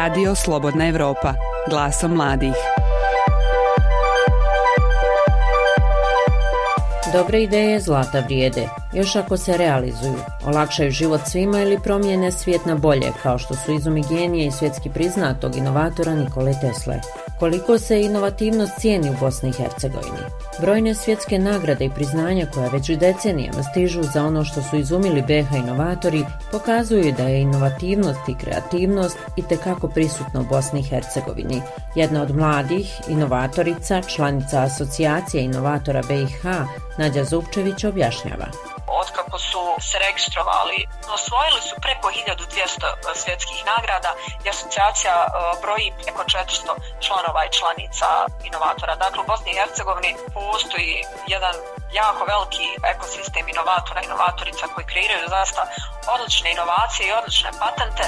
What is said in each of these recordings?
Radio Slobodna Evropa, glasom mladih. Dobre ideje zlata vrijede, još ako se realizuju, olakšaju život svima ili promijene svijet na bolje, kao što su izumi genije i svjetski priznatog inovatora Nikole Tesle. Koliko se inovativnost cijeni u Bosni i Hercegovini? Brojne svjetske nagrade i priznanja koja već decenijama stižu za ono što su izumili BH inovatori pokazuju da je inovativnost i kreativnost i tekako prisutna u Bosni i Hercegovini. Jedna od mladih inovatorica, članica asocijacije inovatora BiH, Nadja Zupčević objašnjava otkako su se registrovali, osvojili su preko 1200 e, svjetskih nagrada i asocijacija e, broji preko 400 članova i članica inovatora. Dakle, u Bosni i Hercegovini postoji jedan jako veliki ekosistem inovatora, i inovatorica koji kreiraju zaista odlične inovacije i odlične patente.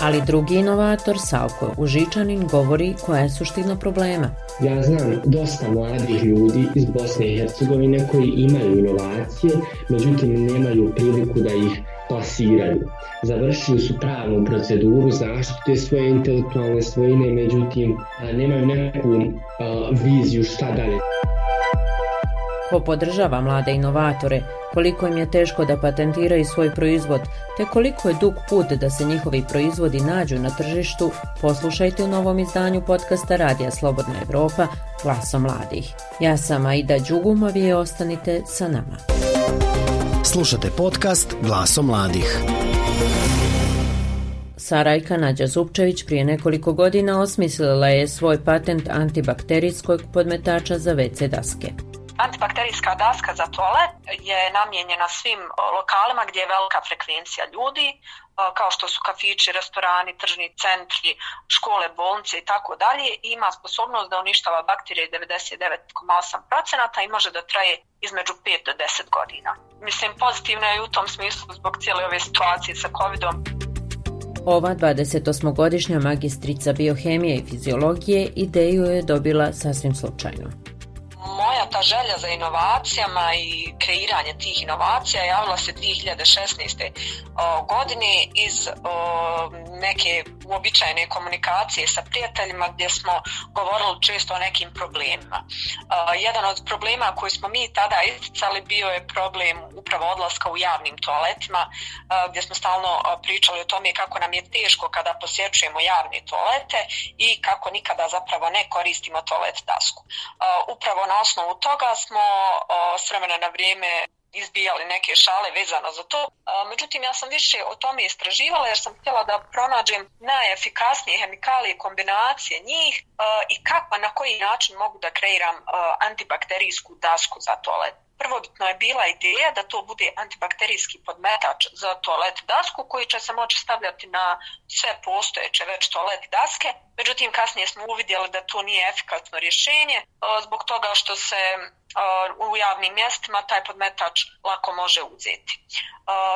Ali drugi inovator, Salko Užičanin, govori koja je suština problema. Ja znam dosta mladih ljudi iz Bosne i Hercegovine koji imaju inovacije, međutim nemaju priliku da ih plasiraju. Završili su pravnu proceduru zaštite svoje intelektualne svojine, međutim nemaju neku viziju šta dalje ko podržava mlade inovatore, koliko im je teško da patentiraju svoj proizvod, te koliko je dug put da se njihovi proizvodi nađu na tržištu, poslušajte u novom izdanju podcasta Radija Slobodna Evropa, Glaso mladih. Ja sam Aida Đugumov i ostanite sa nama. Slušate podcast Glaso mladih. Sarajka Nađa Zupčević prije nekoliko godina osmislila je svoj patent antibakterijskog podmetača za WC daske. Antibakterijska daska za toalet je namijenjena svim lokalima gdje je velika frekvencija ljudi, kao što su kafići, restorani, tržni centri, škole, bolnice i tako dalje. Ima sposobnost da uništava bakterije 99,8% i može da traje između 5 do 10 godina. Mislim, pozitivno je u tom smislu zbog cijele ove situacije sa COVID-om. Ova 28-godišnja magistrica biohemije i fiziologije ideju je dobila sasvim slučajno moja ta želja za inovacijama i kreiranje tih inovacija javila se 2016. godine iz neke uobičajene komunikacije sa prijateljima gdje smo govorili često o nekim problemima. Jedan od problema koji smo mi tada isticali bio je problem upravo odlaska u javnim toaletima gdje smo stalno pričali o tome kako nam je teško kada posjećujemo javne toalete i kako nikada zapravo ne koristimo toalet dasku. Upravo na osnovu toga smo s vremena na vrijeme izbijali neke šale vezano za to. Međutim, ja sam više o tome istraživala jer sam htjela da pronađem najefikasnije hemikalije kombinacije njih i kako, na koji način mogu da kreiram antibakterijsku dasku za toalet. Prvobitno je bila ideja da to bude antibakterijski podmetač za toalet dasku koji će se moći stavljati na sve postojeće već toalet daske. Međutim, kasnije smo uvidjeli da to nije efikasno rješenje e, zbog toga što se e, u javnim mjestima taj podmetač lako može uzeti. E,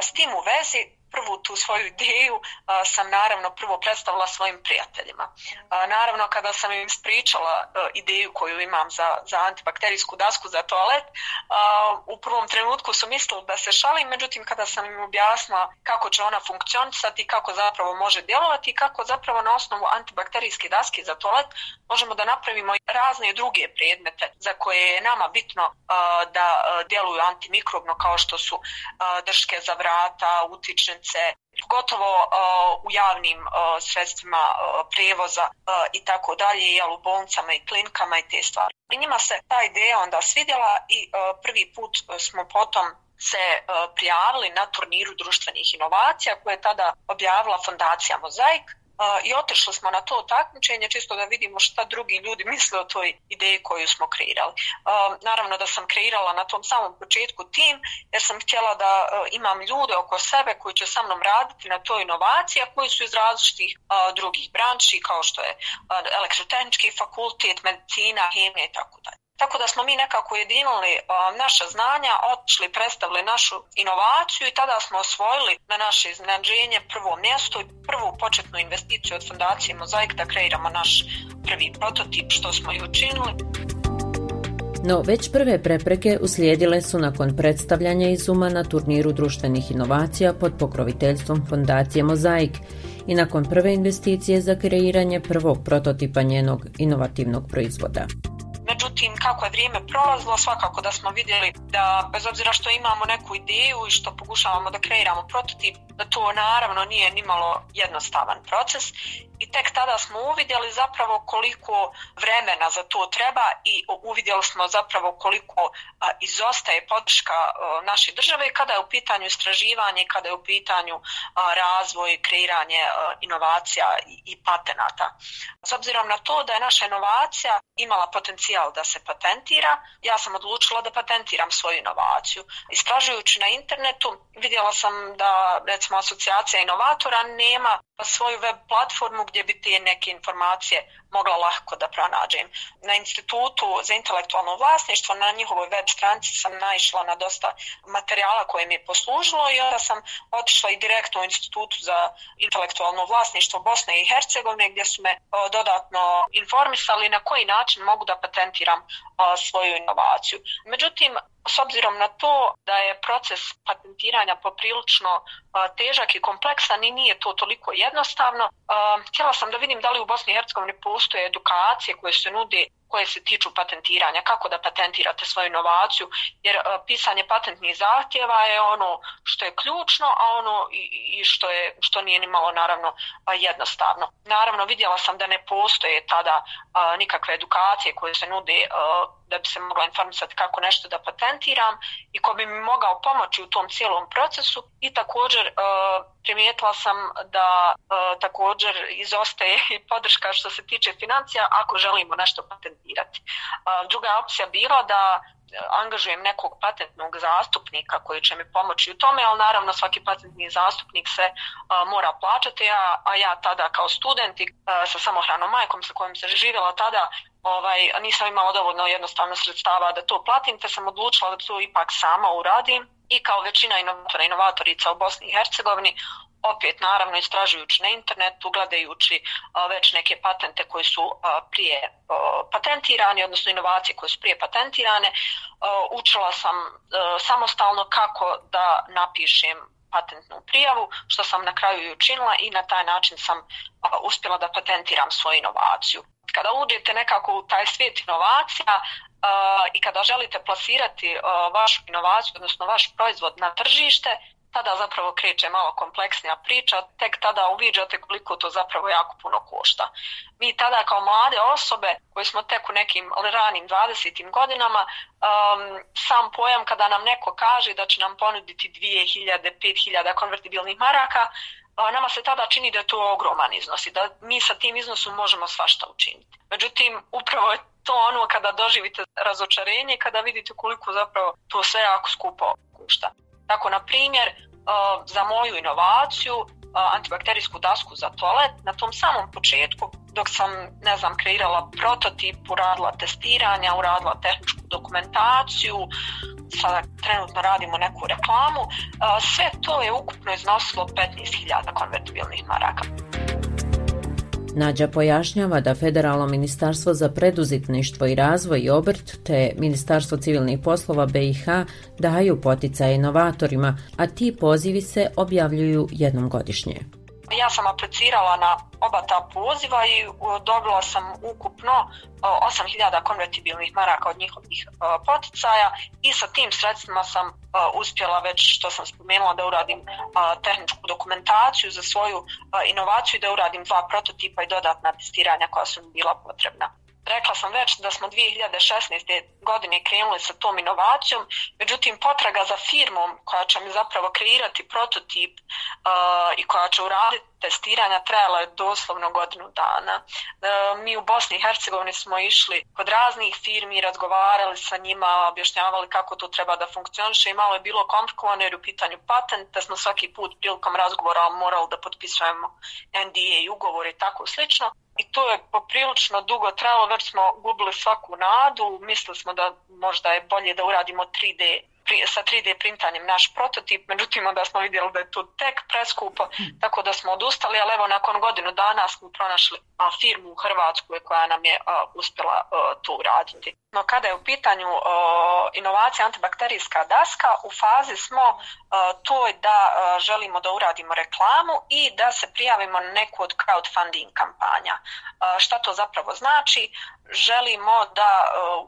s tim u vezi prvu tu svoju ideju a, sam naravno prvo predstavila svojim prijateljima. A, naravno kada sam im spričala a, e, ideju koju imam za, za antibakterijsku dasku za toalet, a, u prvom trenutku su mislili da se šalim, međutim kada sam im objasnila kako će ona funkcionisati, kako zapravo može djelovati i kako zapravo na osnovu antibakterijske daske za toalet možemo da napravimo razne druge predmete za koje je nama bitno a, da a, djeluju antimikrobno kao što su a, drške za vrata, utične željeznice, gotovo uh, u javnim uh, sredstvima uh, prijevoza i tako dalje, jel, u bolnicama i klinikama i te stvari. I njima se ta ideja onda svidjela i uh, prvi put smo potom se uh, prijavili na turniru društvenih inovacija koje je tada objavila fondacija Mozaik i otišli smo na to takmičenje čisto da vidimo šta drugi ljudi misle o toj ideji koju smo kreirali. Naravno da sam kreirala na tom samom početku tim jer sam htjela da e, imam ljude oko sebe koji će sa mnom raditi na toj inovaciji a koji su iz različitih drugih branči kao što je elektrotehnički fakultet, medicina, hemija i tako dalje. Tako da smo mi nekako jedinili naša znanja, otišli, predstavili našu inovaciju i tada smo osvojili na naše iznenađenje prvo mjesto i prvu početnu investiciju od fondacije Mozaik da kreiramo naš prvi prototip što smo i učinili. No, već prve prepreke uslijedile su nakon predstavljanja izuma na turniru društvenih inovacija pod pokroviteljstvom Fondacije Mozaik i nakon prve investicije za kreiranje prvog prototipa njenog inovativnog proizvoda. Međutim, kako je vrijeme prolazilo, svakako da smo vidjeli da bez obzira što imamo neku ideju i što pokušavamo da kreiramo prototip, to naravno nije nimalo jednostavan proces i tek tada smo uvidjeli zapravo koliko vremena za to treba i uvidjeli smo zapravo koliko izostaje podrška naše države kada je u pitanju istraživanje, kada je u pitanju razvoj, kreiranje inovacija i patenata. S obzirom na to da je naša inovacija imala potencijal da se patentira, ja sam odlučila da patentiram svoju inovaciju. Istražujući na internetu vidjela sam da recimo asocijacija inovatora nema svoju web platformu gdje bi te neke informacije mogla lahko da pronađem. Na institutu za intelektualno vlasništvo, na njihovoj web stranici sam naišla na dosta materijala koje mi je poslužilo i onda sam otišla i direktno u institutu za intelektualno vlasništvo Bosne i Hercegovine gdje su me dodatno informisali na koji način mogu da patentiram svoju inovaciju. Međutim, s obzirom na to da je proces patentiranja poprilično težak i kompleksan i nije to toliko jednostavno, jednostavno um, htjela sam da vidim da li u Bosni i Hercegovini postoje edukacije koje se nude koje se tiču patentiranja, kako da patentirate svoju inovaciju, jer uh, pisanje patentnih zahtjeva je ono što je ključno, a ono i i što, je, što nije ni malo naravno uh, jednostavno. Naravno vidjela sam da ne postoje tada uh, nikakve edukacije koje se nude da bi se mogla informisati kako nešto da patentiram i ko bi mi mogao pomoći u tom cijelom procesu i također e, primijetila sam da e, također izostaje i podrška što se tiče financija ako želimo nešto patentirati. E, druga opcija bila da e, angažujem nekog patentnog zastupnika koji će mi pomoći u tome, ali naravno svaki patentni zastupnik se a, mora plaćati, a, a ja tada kao student i a, sa samohranom majkom sa kojom se živjela tada, ovaj, nisam imala dovoljno jednostavno sredstava da to platim, te sam odlučila da to ipak sama uradim i kao većina inovatora inovatorica u Bosni i Hercegovini opet naravno istražujući na internetu, gledajući a, već neke patente koje su a, prije a, patentirane, odnosno inovacije koje su prije patentirane, a, učila sam a, samostalno kako da napišem patentnu prijavu, što sam na kraju i učinila i na taj način sam a, uspjela da patentiram svoju inovaciju. Kada uđete nekako u taj svijet inovacija uh, i kada želite plasirati uh, vašu inovaciju, odnosno vaš proizvod na tržište, tada zapravo kreće malo kompleksnija priča, tek tada uviđate koliko to zapravo jako puno košta. Mi tada kao mlade osobe koji smo tek u nekim ranim 20. godinama, um, sam pojam kada nam neko kaže da će nam ponuditi 2000, 5000 konvertibilnih maraka, a nama se tada čini da je to ogroman iznos i da mi sa tim iznosom možemo svašta učiniti. Međutim, upravo je to ono kada doživite razočarenje, kada vidite koliko zapravo to sve jako skupo košta. Tako, na primjer, za moju inovaciju, antibakterijsku dasku za toalet, na tom samom početku, dok sam, ne znam, kreirala prototip, uradila testiranja, uradila tehničku dokumentaciju, sada trenutno radimo neku reklamu, sve to je ukupno iznosilo 15.000 konvertibilnih maraka. Nađa pojašnjava da Federalno ministarstvo za preduzetništvo i razvoj i obrt te Ministarstvo civilnih poslova BiH daju poticaje inovatorima, a ti pozivi se objavljuju jednom godišnje. Ja sam aplicirala na oba ta poziva i e, dobila sam ukupno e, 8000 konvertibilnih maraka od njihovih e, poticaja i sa tim sredstvima sam uspjela već što sam spomenula da uradim tehničku dokumentaciju za svoju inovaciju i da uradim dva prototipa i dodatna testiranja koja su mi bila potrebna. Rekla sam već da smo 2016. godine krenuli sa tom inovacijom, međutim potraga za firmom koja će mi zapravo kreirati prototip uh, i koja će uraditi testiranja trajala je doslovno godinu dana. Uh, mi u Bosni i Hercegovini smo išli kod raznih firmi, razgovarali sa njima, objašnjavali kako to treba da funkcioniše i malo je bilo komplikovano jer u pitanju patent, da smo svaki put prilikom razgovora morali da potpisujemo NDA i ugovore i tako slično i to je poprilično dugo trajalo, već smo gubili svaku nadu, mislili smo da možda je bolje da uradimo 3D sa 3D printanjem naš prototip, međutim onda smo vidjeli da je to tek preskupo, tako da smo odustali, ali evo nakon godinu dana smo pronašli a, firmu u Hrvatskoj koja nam je a, uspjela a, to uraditi. No kada je u pitanju inovacija antibakterijska daska, u fazi smo toj da želimo da uradimo reklamu i da se prijavimo na neku od crowdfunding kampanja. Šta to zapravo znači? Želimo da,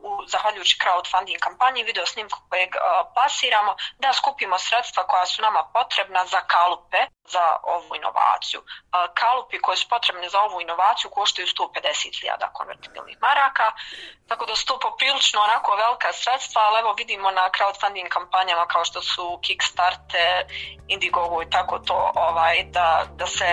uh, zahvaljujući crowdfunding kampanji, video snimku kojeg pasiramo, da skupimo sredstva koja su nama potrebna za kalupe za ovu inovaciju. E, kalupi koji su potrebni za ovu inovaciju koštaju 150.000 konvertibilnih maraka, tako da su to poprilično onako velika sredstva, ali evo vidimo na crowdfunding kampanjama kao što su Kickstarter, Indiegogo i tako to, ovaj, da, da se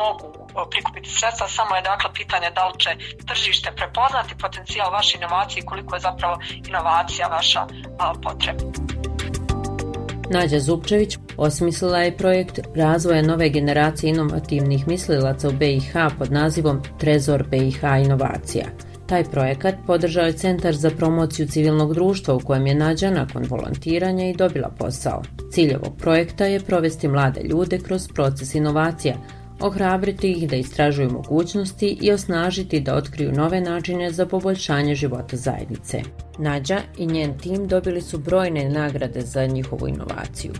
mogu e, prikupiti sredstva, samo je dakle pitanje da li će tržište prepoznati potencijal vaše inovacije i koliko je zapravo inovacija vaša a, potrebna. Nađa Zupčević osmislila je projekt razvoja nove generacije inovativnih mislilaca u BiH pod nazivom Trezor BiH inovacija – Taj projekat podržao je Centar za promociju civilnog društva u kojem je nađa nakon volontiranja i dobila posao. Cilj ovog projekta je provesti mlade ljude kroz proces inovacija, ohrabriti ih da istražuju mogućnosti i osnažiti da otkriju nove načine za poboljšanje života zajednice. Nađa i njen tim dobili su brojne nagrade za njihovu inovaciju.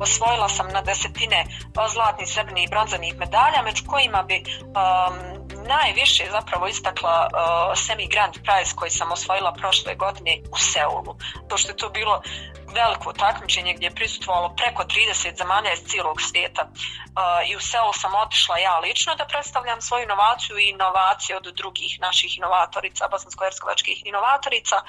Osvojila sam na desetine zlatnih, srebrnih i bronzanih medalja, među kojima bi um, najviše zapravo istakla uh, Semi Grand Prize koji sam osvojila prošle godine u Seulu. To što je to bilo veliko takmičenje gdje je prisutovalo preko 30 zemalja iz cijelog svijeta. Uh, I u Seulu sam otišla ja lično da predstavljam svoju inovaciju i inovacije od drugih naših inovatorica, bosansko-herskovačkih inovatorica. Uh,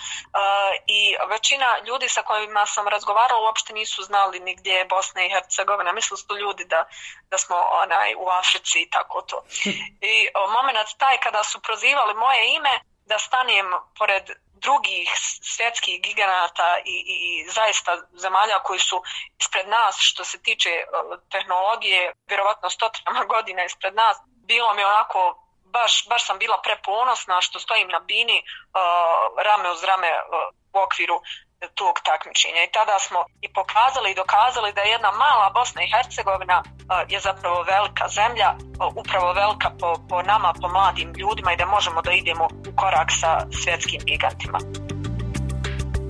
I većina ljudi sa kojima sam razgovarala uopšte nisu znali ni gdje je Bosna i Hercegovina. Mislili su ljudi da, da smo onaj, u Africi i tako to. I moment taj kada su prozivali moje ime, da stanem pored drugih svjetskih giganata i, i, i zaista zemalja koji su ispred nas što se tiče e, tehnologije, vjerovatno stotinama godina ispred nas, bilo mi onako, baš, baš sam bila preponosna što stojim na bini uh, rame uz rame uh, u okviru tog takmičenja. I tada smo i pokazali i dokazali da jedna mala Bosna i Hercegovina je zapravo velika zemlja, upravo velika po, po nama, po mladim ljudima i da možemo da idemo u korak sa svjetskim gigantima.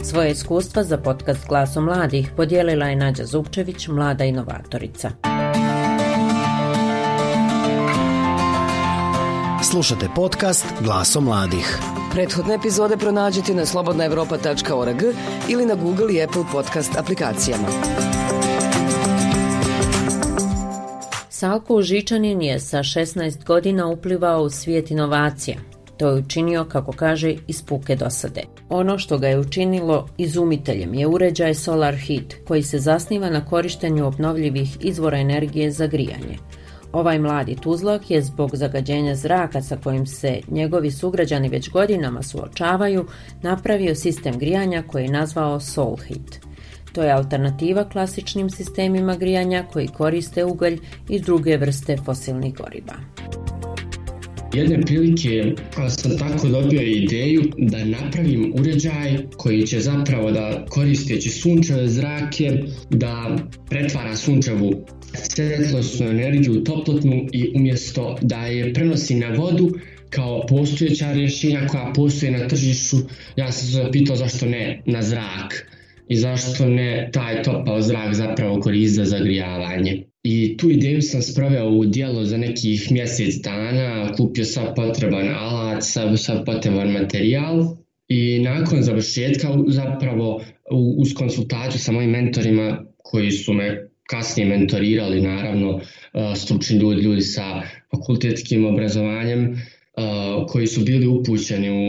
Svoje iskustva za podcast Glasom mladih podijelila je Nađa Zupčević, mlada inovatorica. Slušate podcast Glasom mladih. Prethodne epizode pronađite na slobodnaevropa.org ili na Google i Apple podcast aplikacijama. Salko Žičanin je sa 16 godina uplivao u svijet inovacija. To je učinio, kako kaže, iz puke dosade. Ono što ga je učinilo izumiteljem je uređaj Solar Heat, koji se zasniva na korištenju obnovljivih izvora energije za grijanje – Ovaj mladi tuzlak je zbog zagađenja zraka sa kojim se njegovi sugrađani već godinama suočavaju, napravio sistem grijanja koji je nazvao Soul Heat. To je alternativa klasičnim sistemima grijanja koji koriste ugalj i druge vrste fosilnih goriva. Jedne prilike sam tako dobio ideju da napravim uređaj koji će zapravo da koristeći sunčeve zrake da pretvara sunčevu svetlosnu energiju toplotnu i umjesto da je prenosi na vodu kao postojeća rješenja koja postoje na tržištu, ja sam se zapitao zašto ne na zrak i zašto ne taj topao zrak zapravo koristi za zagrijavanje. I tu ideju sam spravio u dijelo za nekih mjesec dana, kupio sam potreban alat, sam, sam potreban materijal i nakon završetka zapravo uz konsultaciju sa mojim mentorima koji su me kasnije mentorirali naravno e, stručni ljudi, ljudi sa fakultetskim obrazovanjem e, koji su bili upućeni u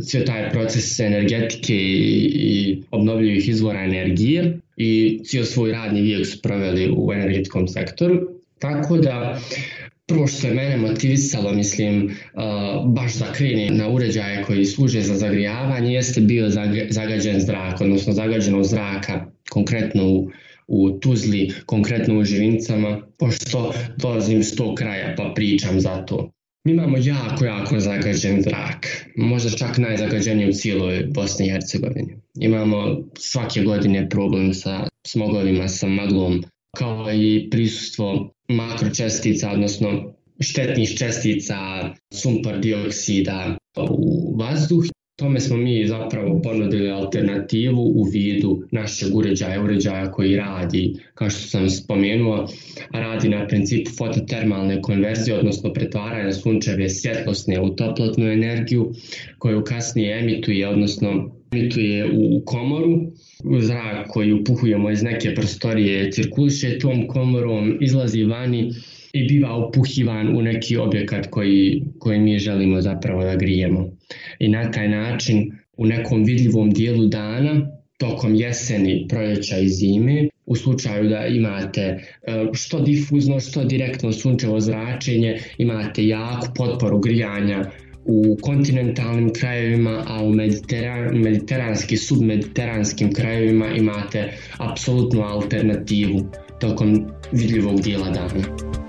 cijel taj proces energetike i, i obnovljivih izvora energije i cijel svoj radni vijek su proveli u energetskom sektoru. Tako da prvo što je mene motivisalo, mislim, uh, baš da krenem na uređaje koji služe za zagrijavanje, jeste bio zagađen zrak, odnosno zagađeno zraka, konkretno u u Tuzli, konkretno u Živincama, pošto dolazim s tog kraja pa pričam za to. Mi imamo jako, jako zagađen zrak, možda čak najzagađeniji u cijeloj Bosni i Hercegovini. Imamo svake godine problem sa smogovima, sa maglom, kao i prisustvo makročestica, odnosno štetnih čestica, sumpor dioksida u vazduh. Tome smo mi zapravo ponudili alternativu u vidu našeg uređaja, uređaja koji radi, kao što sam spomenuo, radi na principu fototermalne konverzije, odnosno pretvaranja sunčeve svjetlosne u toplotnu energiju koju kasnije emituje, odnosno emituje u komoru. Zrak koji upuhujemo iz neke prostorije cirkuliše tom komorom, izlazi vani i biva upuhivan u neki objekat koji, koji mi želimo zapravo da grijemo. I na taj način u nekom vidljivom dijelu dana tokom jeseni, proljeća i zime, u slučaju da imate e, što difuzno, što direktno sunčevo zračenje, imate jaku potporu grijanja u kontinentalnim krajevima, a u mediteran, mediteranski, submediteranskim krajevima imate apsolutnu alternativu tokom vidljivog dijela dana.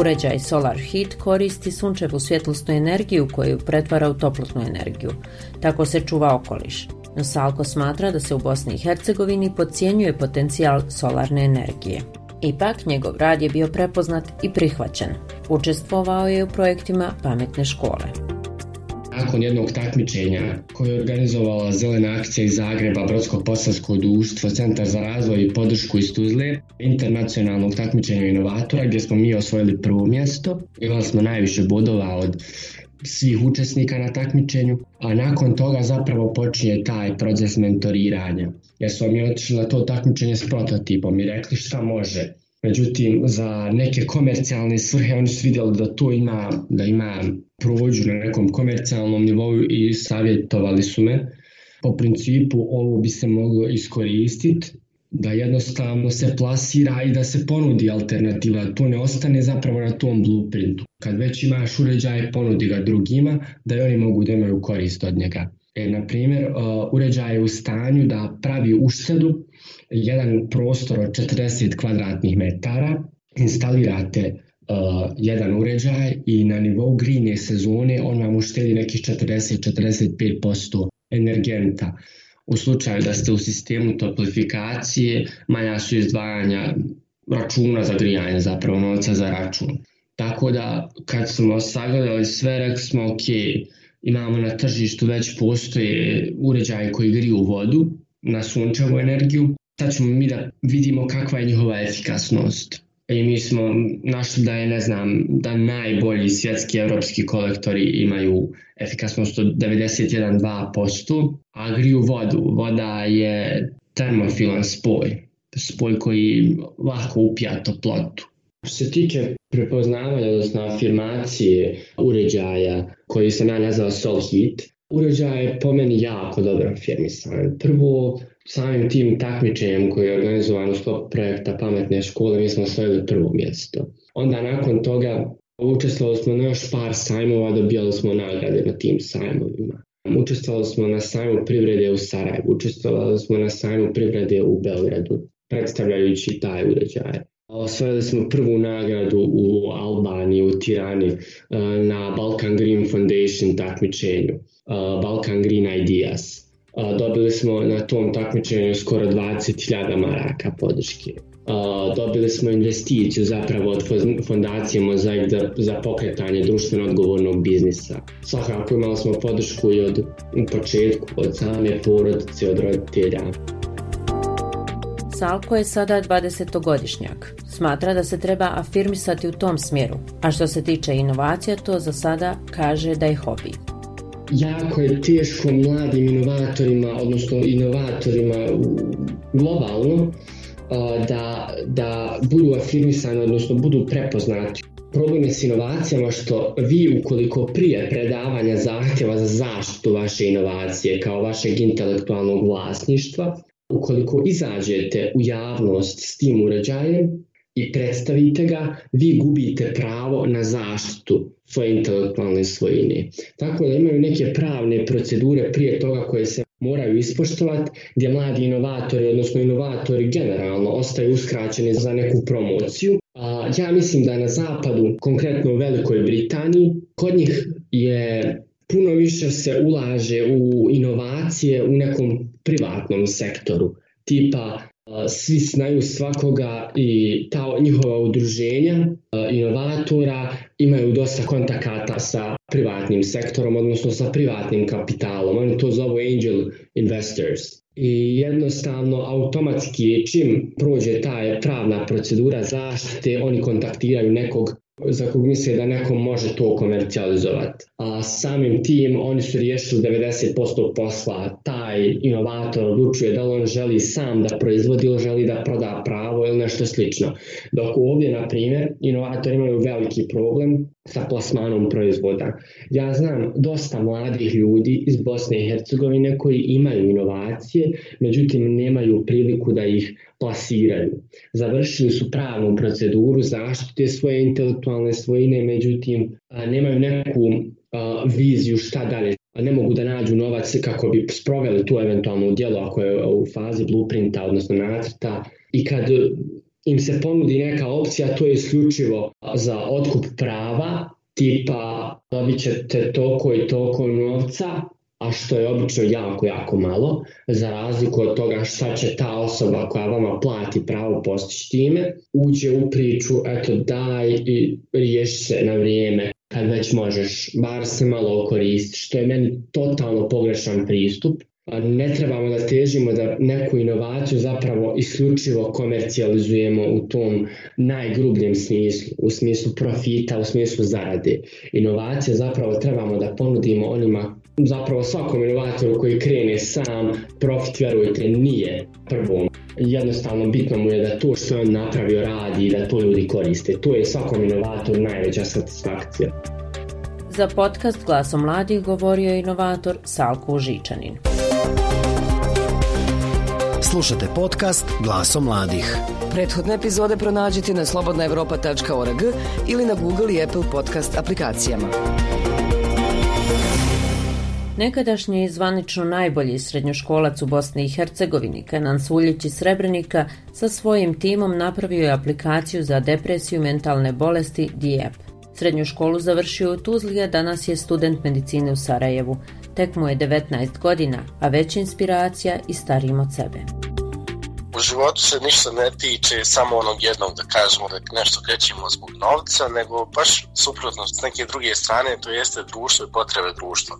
Uređaj Solar Heat koristi sunčevu svjetlosnu energiju koju pretvara u toplotnu energiju. Tako se čuva okoliš. No Salko smatra da se u Bosni i Hercegovini podcijenjuje potencijal solarne energije. Ipak, njegov rad je bio prepoznat i prihvaćen. Učestvovao je u projektima pametne škole nakon jednog takmičenja koje je organizovala Zelena akcija iz Zagreba, Brodsko-Posavsko društvo, Centar za razvoj i podršku iz Tuzle, internacionalnog takmičenja inovatora gdje smo mi osvojili prvo mjesto. Imali smo najviše bodova od svih učesnika na takmičenju, a nakon toga zapravo počinje taj proces mentoriranja. Jer smo mi otišli na to takmičenje s prototipom i rekli šta može. Međutim, za neke komercijalne svrhe oni su vidjeli da to ima, da ima provođu na nekom komercijalnom nivou i savjetovali su me. Po principu ovo bi se moglo iskoristiti da jednostavno se plasira i da se ponudi alternativa, to ne ostane zapravo na tom blueprintu. Kad već imaš uređaj, ponudi ga drugima, da i oni mogu da imaju korist od njega. E, na primjer, uh, uređaj je u stanju da pravi uštedu jedan prostor od 40 kvadratnih metara, instalirate uh, jedan uređaj i na nivou grijne sezone on vam uštedi nekih 40-45% energenta. U slučaju da ste u sistemu toplifikacije, manja su izdvajanja računa za grijanje, zapravo novca za račun. Tako da kad smo sagledali sve, rekli smo ok, imamo na tržištu već postoje uređaje koji griju vodu na sunčevu energiju, sad ćemo mi da vidimo kakva je njihova efikasnost i mi smo našli da je, ne znam, da najbolji svjetski evropski kolektori imaju efikasnost od 91-2%, a griju vodu. Voda je termofilan spoj, spoj koji lako upija toplotu. Što se tiče prepoznavanja, odnosno afirmacije uređaja koji sam ja nazvao Soul Heat, uređaj je po meni jako dobro afirmisan. Prvo, samim tim takmičenjem koji je organizovan u sklopu projekta Pametne škole, mi smo osvojili prvo mjesto. Onda nakon toga učestvovali smo na još par sajmova, dobijali smo nagrade na tim sajmovima. Učestvovali smo na sajmu privrede u Sarajevu, učestvovali smo na sajmu privrede u Belgradu, predstavljajući taj uređaj. Osvojili smo prvu nagradu u Albaniji, u Tirani, e, na Balkan Green Foundation takmičenju, e, Balkan Green Ideas e, dobili smo na tom takmičenju skoro 20.000 maraka podrške. Dobili smo investiciju zapravo od fondacije Mozaik za, za pokretanje društveno odgovornog biznisa. Svakako imali smo podršku i od u početku, od same porodice, od roditelja. Salko je sada 20-godišnjak. Smatra da se treba afirmisati u tom smjeru, a što se tiče inovacija, to za sada kaže da je hobi jako je teško mladim inovatorima, odnosno inovatorima globalno, da, da budu afirmisani, odnosno budu prepoznati. Problem je s inovacijama što vi ukoliko prije predavanja zahtjeva za zaštitu vaše inovacije kao vašeg intelektualnog vlasništva, ukoliko izađete u javnost s tim uređajem, i predstavite ga, vi gubite pravo na zaštitu svoje intelektualne svojine. Tako da imaju neke pravne procedure prije toga koje se moraju ispoštovati, gdje mladi inovatori, odnosno inovatori generalno, ostaju uskraćeni za neku promociju. A, ja mislim da na zapadu, konkretno u Velikoj Britaniji, kod njih je puno više se ulaže u inovacije u nekom privatnom sektoru tipa svi znaju svakoga i ta njihova udruženja inovatora imaju dosta kontakata sa privatnim sektorom, odnosno sa privatnim kapitalom. Oni to zovu angel investors. I jednostavno, automatski, čim prođe ta pravna procedura zaštite, oni kontaktiraju nekog za kog misle da neko može to komercijalizovati. A samim tim oni su riješili 90% posla. Taj inovator odlučuje da li on želi sam da proizvodi ili želi da proda pravo ili nešto slično. Dok ovdje, na primjer, inovatori imaju veliki problem sa plasmanom proizvoda. Ja znam dosta mladih ljudi iz Bosne i Hercegovine koji imaju inovacije, međutim nemaju priliku da ih plasiraju. Završili su pravnu proceduru zaštite svoje intelektualne svojine, međutim nemaju neku viziju šta dalje. Ne mogu da nađu novac kako bi sproveli tu eventualnu djelo ako je u fazi blueprinta, odnosno nacrta. I kad im se ponudi neka opcija, to je isključivo za otkup prava, tipa dobit ćete toliko i toliko novca, a što je obično jako, jako malo, za razliku od toga šta će ta osoba koja vama plati pravo postići time, uđe u priču, eto daj i riješi se na vrijeme kad već možeš, bar se malo koristi, što je meni totalno pogrešan pristup, ne trebamo da težimo da neku inovaciju zapravo isključivo komercijalizujemo u tom najgrubljem smislu, u smislu profita, u smislu zarade. Inovacije zapravo trebamo da ponudimo onima, zapravo svakom inovatoru koji krene sam, profit, vjerujte, nije prvom. Jednostavno bitno mu je da to što on napravio radi i da to ljudi koriste. To je svakom inovatoru najveća satisfakcija. Za podcast Glasom mladih govorio je inovator Salko Žičanin. Slušate podcast Glasom mladih. Prethodne epizode pronađite na slobodnaevropa.org ili na Google i Apple podcast aplikacijama. Nekadašnji zvanično najbolji srednjoškolac u Bosni i Hercegovini, Kenan Suljić iz Srebrenika, sa svojim timom napravio je aplikaciju za depresiju mentalne bolesti DIEP. Srednju školu završio u Tuzli, a danas je student medicine u Sarajevu. Tek mu je 19 godina, a već inspiracija i starim od sebe. U životu se ništa ne tiče samo onog jednog, da kažemo da nešto krećemo zbog novca, nego baš suprotno s neke druge strane, to jeste društvo i potrebe društva.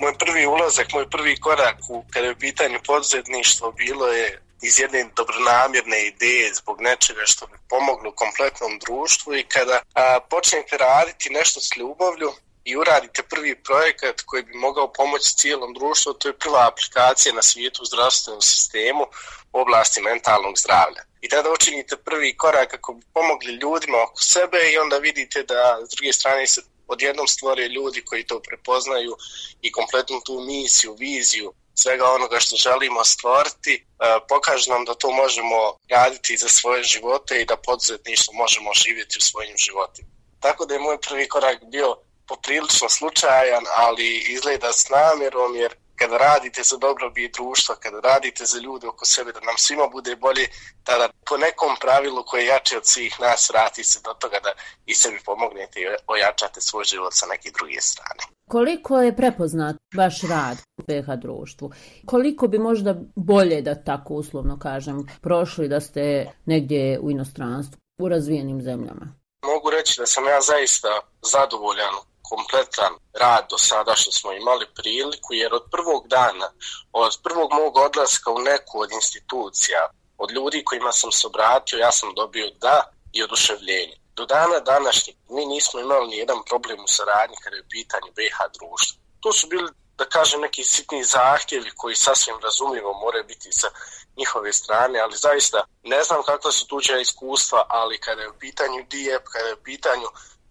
Moj prvi ulazak, moj prvi korak u, kada je u pitanju poduzetništvo bilo je iz jedne dobronamjerne ideje zbog nečega što bi pomoglo kompletnom društvu i kada a, počnete raditi nešto s ljubavlju i uradite prvi projekat koji bi mogao pomoći cijelom društvu, to je prva aplikacija na svijetu u zdravstvenom sistemu u oblasti mentalnog zdravlja. I tada učinite prvi korak kako bi pomogli ljudima oko sebe i onda vidite da s druge strane se odjednom stvore ljudi koji to prepoznaju i kompletnu tu misiju, viziju svega onoga što želimo stvoriti, e, pokaže nam da to možemo raditi za svoje živote i da poduzetništvo možemo živjeti u svojim životima. Tako da je moj prvi korak bio poprilično slučajan, ali izgleda s namjerom, jer kada radite za dobrobit društva, kada radite za ljude oko sebe, da nam svima bude bolje, tada po nekom pravilu koje je jače od svih nas, vrati se do toga da i sebi pomognete i ojačate svoj život sa neke druge strane. Koliko je prepoznat vaš rad u BH društvu? Koliko bi možda bolje, da tako uslovno kažem, prošli da ste negdje u inostranstvu, u razvijenim zemljama? Mogu reći da sam ja zaista zadovoljan kompletan rad do sada što smo imali priliku, jer od prvog dana, od prvog mog odlaska u neku od institucija, od ljudi kojima sam se obratio, ja sam dobio da i oduševljenje. Do dana današnjeg mi nismo imali ni jedan problem u saradnji kada je u pitanju BH društva. To su bili, da kažem, neki sitni zahtjevi koji sasvim razumljivo moraju biti sa njihove strane, ali zaista ne znam kakva su tuđa iskustva, ali kada je u pitanju DIEP, kada je u pitanju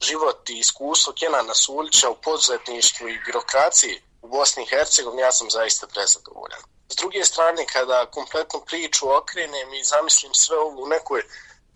život i iskustvo Kenana Suljića u poduzetništvu i birokraciji u Bosni i Hercegovini, ja sam zaista prezadovoljan. S druge strane, kada kompletnu priču okrenem i zamislim sve ovo u nekoj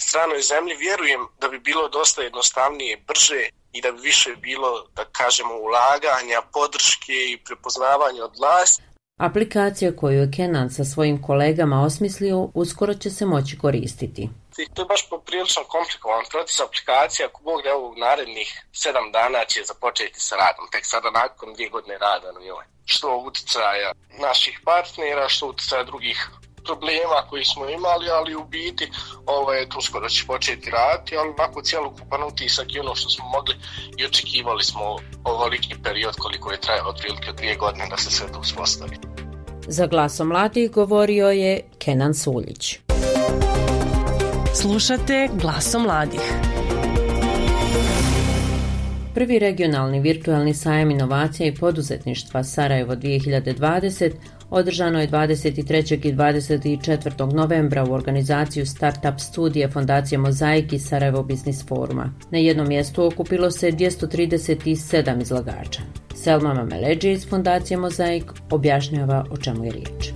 stranoj zemlji, vjerujem da bi bilo dosta jednostavnije, brže i da bi više bilo, da kažemo, ulaganja, podrške i prepoznavanja od vlasti. Aplikacija koju je Kenan sa svojim kolegama osmislio uskoro će se moći koristiti i to je baš poprilično komplikovan proces aplikacija. Ako Bog da ovog narednih sedam dana će započeti sa radom, tek sada nakon dvije godine rada na njoj. Ovaj. Što utjecaja naših partnera, što utjecaja drugih problema koji smo imali, ali u biti ovo je tusko da će početi raditi, ali onako cijelokupan utisak i ono što smo mogli i očekivali smo ovoliki period koliko je trajao otprilike dvije godine da se sve to uspostavi. Za glasom mladih govorio je Kenan Suljić. Slušate glasom mladih. Prvi regionalni virtualni sajam inovacija i poduzetništva Sarajevo 2020 održano je 23. i 24. novembra u organizaciju Startup studije Fondacije Mozaik i Sarajevo Business Foruma. Na jednom mjestu okupilo se 237 izlagača. Selma Mameleđe iz Fondacije Mozaik objašnjava o čemu je riječ.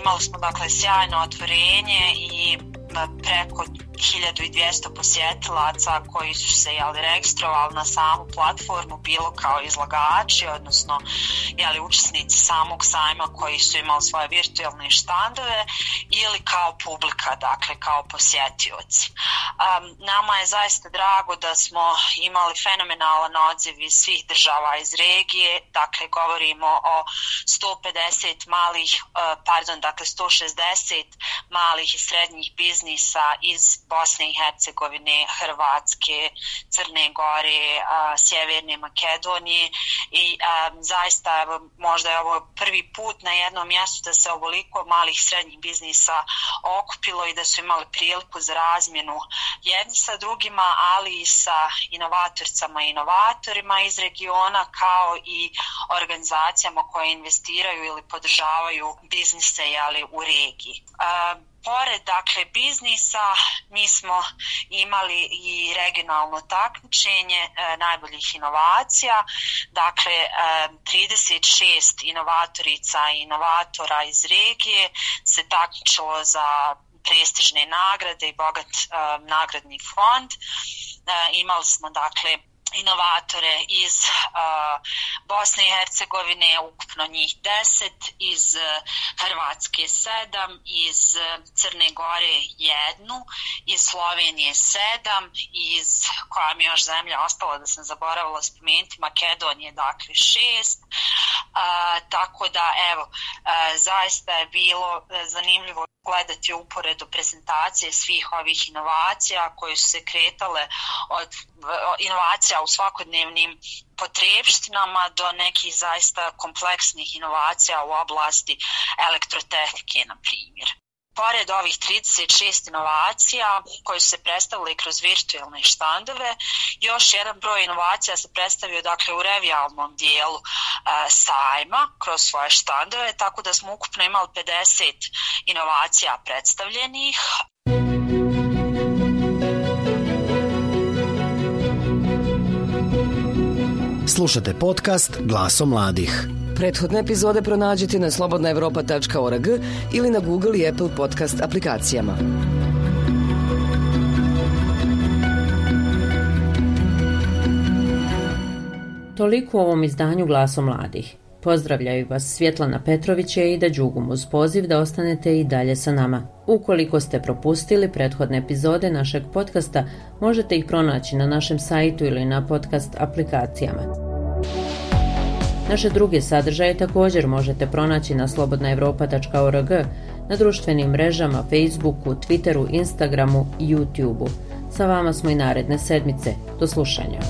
Imali smo dakle sjajno otvorenje i preko 1200 posjetilaca koji su se jeli, registrovali na samu platformu bilo kao izlagači, odnosno jeli, učesnici samog sajma koji su imali svoje virtualne štandove ili kao publika, dakle kao posjetioci. Um, nama je zaista drago da smo imali fenomenalan odziv iz svih država iz regije, dakle govorimo o 150 malih, uh, pardon, dakle 160 malih i srednjih biznisa iz Bosne i Hercegovine, Hrvatske, Crne Gore, a, Sjeverne Makedonije i a, zaista evo, možda je ovo prvi put na jednom mjestu da se ovoliko malih srednjih biznisa okupilo i da su imali priliku za razmjenu jedni sa drugima, ali i sa inovatorcama i inovatorima iz regiona kao i organizacijama koje investiraju ili podržavaju biznise jeli, u regiji. A, pored dakle biznisa mi smo imali i regionalno takmičenje e, najboljih inovacija. Dakle e, 36 inovatorica i inovatora iz regije se takmičilo za prestižne nagrade i bogat e, nagradni fond. E, imali smo dakle inovatore iz uh, Bosne i Hercegovine, ukupno njih 10, iz uh, Hrvatske 7, iz uh, Crne Gore 1, iz Slovenije 7, iz koja mi još zemlja ostala da sam zaboravila spomenuti, Makedonije dakle 6. Uh, tako da evo, uh, zaista je bilo uh, zanimljivo gledati uporedu prezentacije svih ovih inovacija koje su se kretale od inovacija u svakodnevnim potrebštinama do nekih zaista kompleksnih inovacija u oblasti elektrotehnike, na primjer. Pored ovih 36 inovacija koje su se predstavili kroz virtualne štandove, još jedan broj inovacija se predstavio dakle, u revijalnom dijelu e, sajma kroz svoje štandove, tako da smo ukupno imali 50 inovacija predstavljenih. Slušate podcast Glaso mladih. Prethodne epizode pronađite na slobodnaevropa.org ili na Google i Apple podcast aplikacijama. Toliko u ovom izdanju Glaso mladih. Pozdravljaju vas Svjetlana Petrović i Ida Đugum uz poziv da ostanete i dalje sa nama. Ukoliko ste propustili prethodne epizode našeg podcasta, možete ih pronaći na našem sajtu ili na podcast aplikacijama. Naše druge sadržaje također možete pronaći na slobodnaevropa.org, na društvenim mrežama, Facebooku, Twitteru, Instagramu i YouTubeu. Sa vama smo i naredne sedmice. Do slušanja.